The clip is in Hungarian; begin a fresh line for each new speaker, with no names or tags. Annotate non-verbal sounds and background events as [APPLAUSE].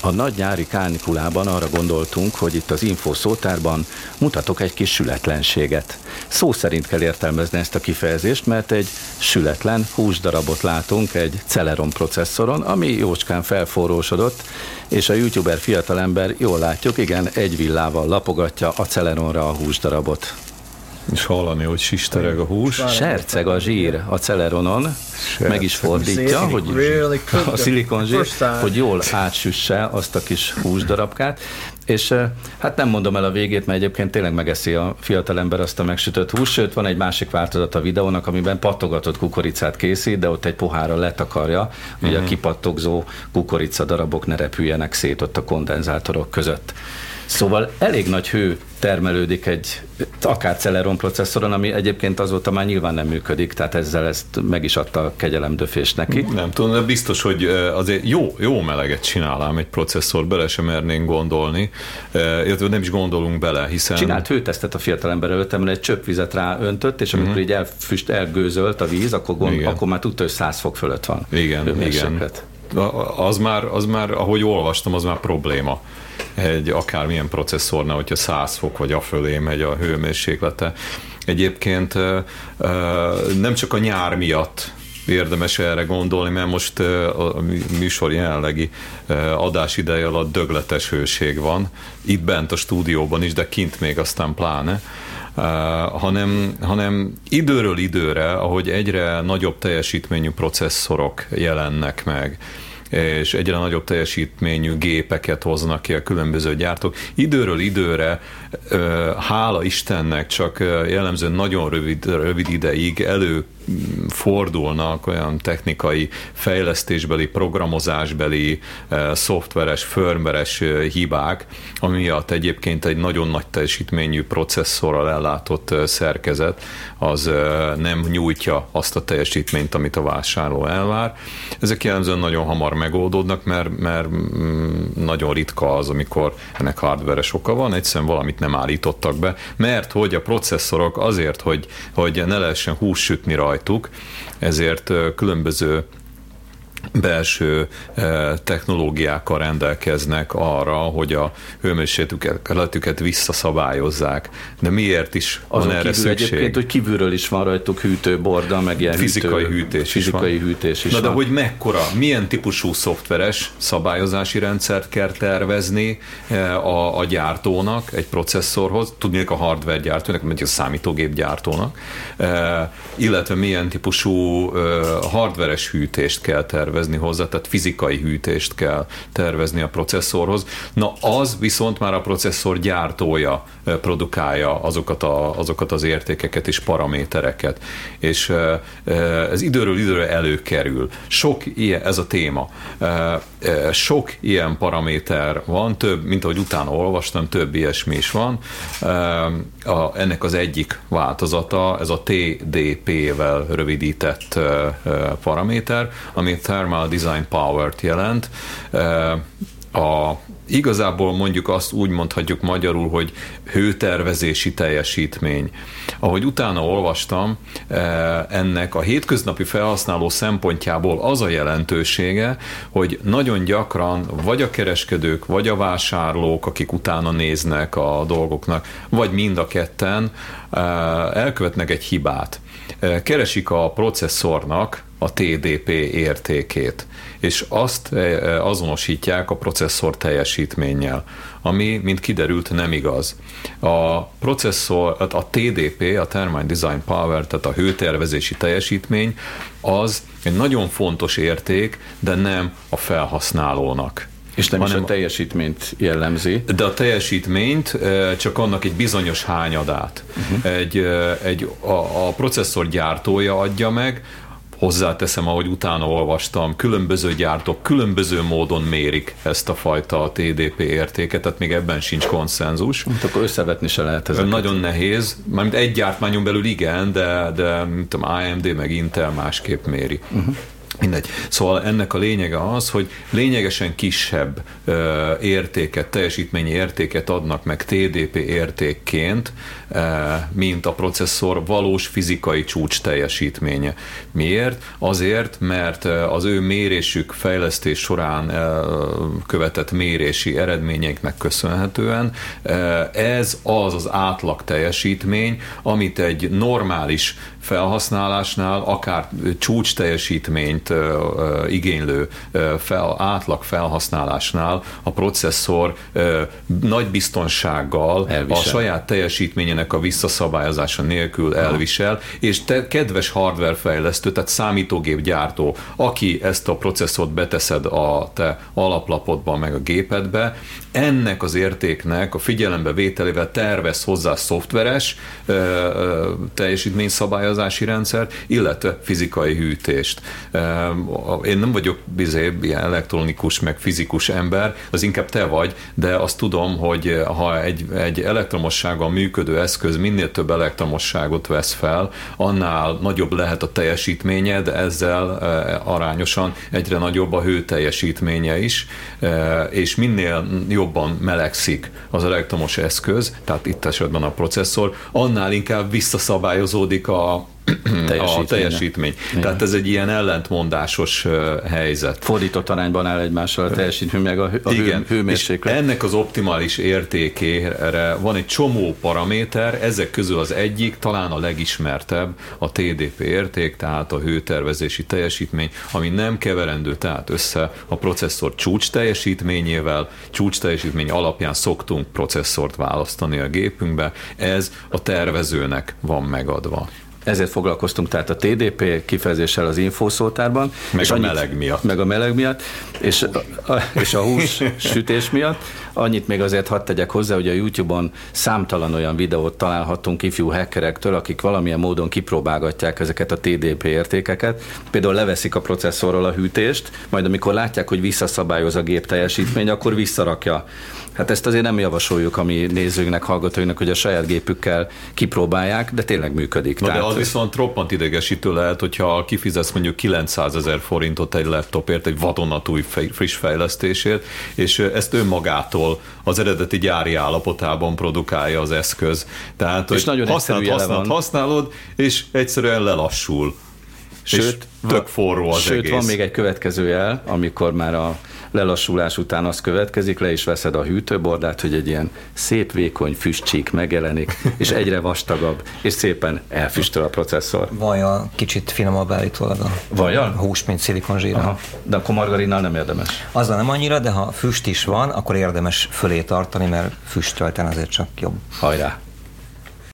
A nagy nyári kánikulában arra gondoltunk, hogy itt az info szótárban mutatok egy kis sületlenséget. Szó szerint kell értelmezni ezt a kifejezést, mert egy sületlen húsdarabot látunk egy Celeron processzoron, ami jócskán felforrósodott, és a youtuber fiatalember jól látjuk, igen, egy villával lapogatja a Celeronra a húsdarabot
és hallani, hogy sistereg a hús.
Serceg a zsír a celeronon. Meg is fordítja, hogy [LAUGHS] a szilikon zsír, hogy jól átsüsse azt a kis húsdarabkát, és hát nem mondom el a végét, mert egyébként tényleg megeszi a fiatalember azt a megsütött hús, sőt van egy másik változat a videónak, amiben pattogatott kukoricát készít, de ott egy pohárra letakarja, hogy a mhm. kipattogzó kukorica darabok ne repüljenek szét ott a kondenzátorok között. Szóval elég nagy hő termelődik egy akár Celeron processzoron, ami egyébként azóta már nyilván nem működik, tehát ezzel ezt meg is adta a kegyelemdöfés neki.
Nem tudom, de biztos, hogy azért jó, jó meleget csinálám egy processzor, bele sem mernénk gondolni, illetve nem is gondolunk bele, hiszen...
Csinált hőtesztet a fiatalember előtt, mert egy csöpp vizet ráöntött, és amikor uh-huh. így elfüst, elgőzölt a víz, akkor, gond, akkor már tudta, hogy 100 fok fölött van.
Igen, igen. Az már, az már, ahogy olvastam, az már probléma egy akármilyen processzornál, hogyha 100 fok vagy afölé megy a hőmérséklete. Egyébként nem csak a nyár miatt érdemes erre gondolni, mert most a műsor jelenlegi adásideje alatt dögletes hőség van, itt bent a stúdióban is, de kint még aztán pláne. Hanem, hanem időről időre, ahogy egyre nagyobb teljesítményű processzorok jelennek meg, és egyre nagyobb teljesítményű gépeket hoznak ki a különböző gyártók. Időről időre, hála Istennek, csak jellemzően nagyon rövid, rövid ideig elő fordulnak olyan technikai fejlesztésbeli, programozásbeli, eh, szoftveres, firmveres eh, hibák, ami miatt egyébként egy nagyon nagy teljesítményű processzorral ellátott eh, szerkezet az nem nyújtja azt a teljesítményt, amit a vásárló elvár. Ezek jellemzően nagyon hamar megoldódnak, mert, mert mm, nagyon ritka az, amikor ennek hardveres oka van, egyszerűen valamit nem állítottak be, mert hogy a processzorok azért, hogy, hogy ne lehessen hús sütni rajta, rajtuk, ezért különböző belső technológiákkal rendelkeznek arra, hogy a hőmérsékletüket visszaszabályozzák. De miért is Azon van erre szükség?
Egyébként, hogy kívülről is van rajtuk hűtőborda, meg ilyen
fizikai hűtő, hűtés
fizikai
is
van. hűtés is
Na
van.
de hogy mekkora, milyen típusú szoftveres szabályozási rendszert kell tervezni a, a gyártónak egy processzorhoz, tudnék a hardware gyártónak, mint a számítógép gyártónak, illetve milyen típusú hardveres hűtést kell tervezni tervezni hozzá, tehát fizikai hűtést kell tervezni a processzorhoz. Na az viszont már a processzor gyártója produkálja azokat, a, azokat az értékeket és paramétereket, és ez időről időre előkerül. Sok ilyen, ez a téma, sok ilyen paraméter van, több, mint ahogy utána olvastam, több ilyesmi is van. Ennek az egyik változata, ez a TDP-vel rövidített paraméter, ami Thermal Design Power-t jelent. A, igazából mondjuk azt úgy mondhatjuk magyarul, hogy hőtervezési teljesítmény. Ahogy utána olvastam, ennek a hétköznapi felhasználó szempontjából az a jelentősége, hogy nagyon gyakran vagy a kereskedők, vagy a vásárlók, akik utána néznek a dolgoknak, vagy mind a ketten elkövetnek egy hibát. Keresik a processzornak a TDP értékét, és azt eh, azonosítják a processzor teljesítménnyel, ami, mint kiderült, nem igaz. A processzor, a TDP, a Thermal Design Power, tehát a hőtervezési teljesítmény, az egy nagyon fontos érték, de nem a felhasználónak.
És nem hanem is a teljesítményt jellemzi.
De a teljesítményt eh, csak annak egy bizonyos hányadát. Uh-huh. Egy, egy, a, a processzor gyártója adja meg, hozzáteszem, ahogy utána olvastam, különböző gyártók különböző módon mérik ezt a fajta TDP értéket, tehát még ebben sincs konszenzus.
Hát akkor összevetni se lehet ezeket.
Nagyon nehéz, mármint egy gyártmányon belül igen, de, de mint tudom, AMD meg Intel másképp méri. Uh-huh. Mindegy. Szóval ennek a lényege az, hogy lényegesen kisebb ö, értéket, teljesítményi értéket adnak meg TDP értékként, ö, mint a processzor valós fizikai csúcs teljesítménye. Miért? Azért, mert az ő mérésük, fejlesztés során ö, követett mérési eredményeknek köszönhetően ez az az átlag teljesítmény, amit egy normális felhasználásnál, akár csúcs teljesítményt igénylő fel, átlag felhasználásnál a processzor nagy biztonsággal elvisel. a saját teljesítményének a visszaszabályozása nélkül elvisel, és te kedves hardware fejlesztő, tehát számítógép gyártó, aki ezt a processzort beteszed a te alaplapodba, meg a gépedbe, ennek az értéknek a figyelembe vételével tervez hozzá szoftveres teljesítményszabályozási rendszert, illetve fizikai hűtést. Én nem vagyok bizé, ilyen elektronikus, meg fizikus ember, az inkább te vagy, de azt tudom, hogy ha egy, egy elektromossággal működő eszköz minél több elektromosságot vesz fel, annál nagyobb lehet a teljesítménye, de ezzel arányosan egyre nagyobb a hő teljesítménye is, és minél jobban melegszik az elektromos eszköz, tehát itt esetben a processzor, annál inkább visszaszabályozódik a a teljesítmény. Igen. Tehát ez egy ilyen ellentmondásos helyzet.
Fordított arányban áll egymással a teljesítmény, meg a, a Igen. Hő, hőmérséklet.
És ennek az optimális értékére van egy csomó paraméter, ezek közül az egyik, talán a legismertebb, a TDP érték, tehát a hőtervezési teljesítmény, ami nem keverendő tehát össze a processzor csúcs teljesítményével, csúcs teljesítmény alapján szoktunk processzort választani a gépünkbe, ez a tervezőnek van megadva
ezért foglalkoztunk tehát a TDP kifejezéssel az infószótárban.
Meg és a annyit, meleg miatt.
Meg a meleg miatt, és a, és a hús [LAUGHS] sütés miatt. Annyit még azért hadd tegyek hozzá, hogy a YouTube-on számtalan olyan videót találhatunk ifjú hackerektől, akik valamilyen módon kipróbálgatják ezeket a TDP értékeket. Például leveszik a processzorról a hűtést, majd amikor látják, hogy visszaszabályoz a gép teljesítmény, akkor visszarakja Hát ezt azért nem javasoljuk a mi nézőinknek, hallgatóinknak, hogy a saját gépükkel kipróbálják, de tényleg működik.
Na Tehát... viszont roppant idegesítő lehet, hogyha kifizetsz mondjuk 900 ezer forintot egy laptopért, egy vadonatúj friss fejlesztésért, és ezt önmagától az eredeti gyári állapotában produkálja az eszköz. Tehát, és nagyon használod, használod, használod, és egyszerűen lelassul. Sőt, és tök forró az
Sőt,
egész.
van még egy következő jel, amikor már a lelassulás után az következik, le is veszed a hűtőbordát, hogy egy ilyen szép vékony füstcsík megjelenik, és egyre vastagabb, és szépen elfüstöl a processzor.
Vaja kicsit finomabb állítólag a Vaja? hús, mint szilikonzsír.
De akkor margarinnal nem érdemes.
Azzal nem annyira, de ha füst is van, akkor érdemes fölé tartani, mert füstölten azért csak jobb.
Hajrá!